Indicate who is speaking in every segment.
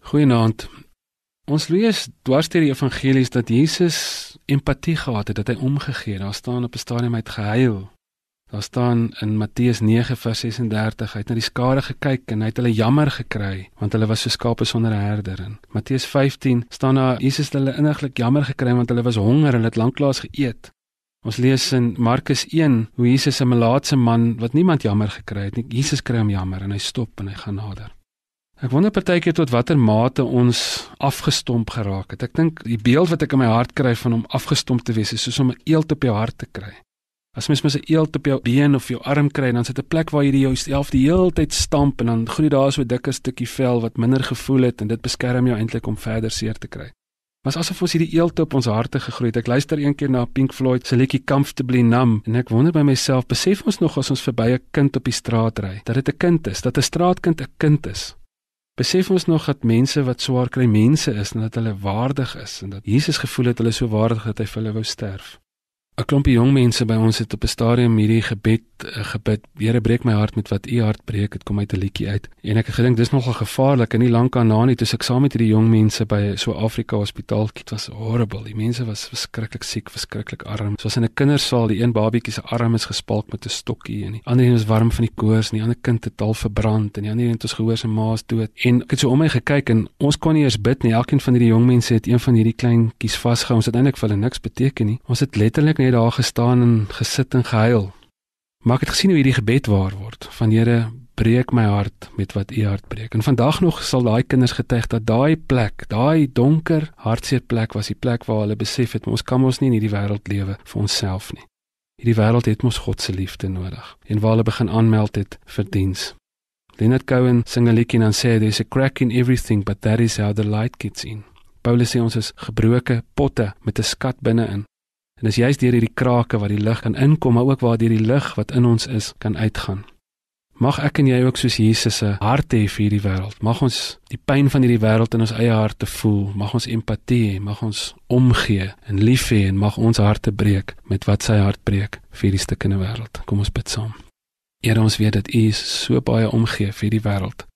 Speaker 1: Goeienaand. Ons lees dwars deur die evangelies dat Jesus empatie gehad het, dat hy omgegee het. Daar staan op 'n stadium uit gehuil. Daar staan in Matteus 9:36 hy het na die skare gekyk en hy het hulle jammer gekry want hulle was so skape sonder 'n herder. In Matteus 15 staan daar Jesus het hulle inniglik jammer gekry want hulle was honger en het lanklaas geëet. Ons lees in Markus 1 hoe Jesus 'n melaatse man wat niemand jammer gekry het nie, Jesus kry hom jammer en hy stop en hy gaan nader. Ek wonder partykeer tot watter mate ons afgestomp geraak het. Ek dink die beeld wat ek in my hart kry van om afgestomp te wees is soos om 'n eelt op jou hart te kry. As mens mens 'n eelt op jou been of jou arm kry, dan sit 'n plek waar jy jouself die hele tyd stamp en dan groei daar so 'n dikker stukkie vel wat minder gevoel het en dit beskerm jou eintlik om verder seer te kry. Maar asof ons hierdie eelt op ons harte gegroei het. Ek luister eendag na Pink Floyd se liedjie Comfortably Numb en ek wonder by myself, besef ons nog as ons verby 'n kind op die straat ry, dat dit 'n kind is, dat 'n straatkind 'n kind is. Besef ons nog dat mense wat swaar kry mense is en dat hulle waardig is en dat Jesus gevoel het hulle so waardig dat hy vir hulle wou sterf. 'n klompie jong mense by ons het op 'n stadium hierdie gebed uh, gebid. Here breek my hart met wat u hart breek. Dit kom uit 'n liedjie uit. En ek het gedink dis nogal gevaarlik en nie lank aan na nie toe ek saam met hierdie jong mense by so Afrika Hospitaal kyk. Was horrible. Die mense was verskriklik siek, verskriklik arm. Soos in 'n kindersaal, die een babietjie se arm is gespalk met 'n stokkie en die ander een is warm van die koors en die ander kind het al verbrand en die ander het ons gehoor sy ma is dood. En ek het so om my gekyk en ons kon nie eers bid nie. Elkeen van hierdie jong mense het een van hierdie kleintjies vasgehou. Ons het eintlik vir hulle niks beteken nie. Ons het letterlik net daar gestaan en gesit en gehuil. Maar ek het gesien hoe hierdie gebed waar word. Van Here, breek my hart met wat U hart breek. En vandag nog sal daai kinders getuig dat daai plek, daai donker, hartseer plek was die plek waar hulle besef het ons kan ons nie in hierdie wêreld lewe vir onsself nie. Hierdie wêreld het mos God se liefde nodig. En waar hulle begin aanmeld het vir diens. Leonard Cohen sing 'n liedjie en sê there's a crack in everything but that is how the light gets in. Paulus sê ons is gebroke potte met 'n skat binne-in. En dis juist deur hierdie krake waar die lig kan inkom, maar ook waar deur die lig wat in ons is kan uitgaan. Mag ek en jy ook soos Jesus se hart hê vir hierdie wêreld. Mag ons die pyn van hierdie wêreld in ons eie harte voel. Mag ons empatie hê, mag ons omgee en lief hê en mag ons harte breek met wat sy hart breek vir hierdie stukkende wêreld. Kom ons bid saam. Here ons weet dat U so baie omgee vir hierdie wêreld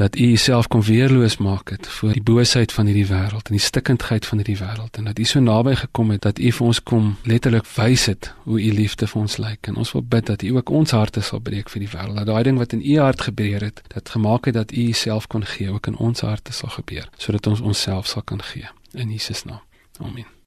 Speaker 1: dat u jouself kon weerloos maak het voor die boosheid van hierdie wêreld en die stikkindheid van hierdie wêreld en dat u so naby gekom het dat u vir ons kom letterlik wys het hoe u liefde vir ons lyk. En ons wil bid dat u ook ons harte sal breek vir die wêreld dat daai ding wat in u hart gebeur het dat gemaak het dat u jouself kon gee ook in ons harte sal gebeur sodat ons onsself sal kan gee. In Jesus naam. Amen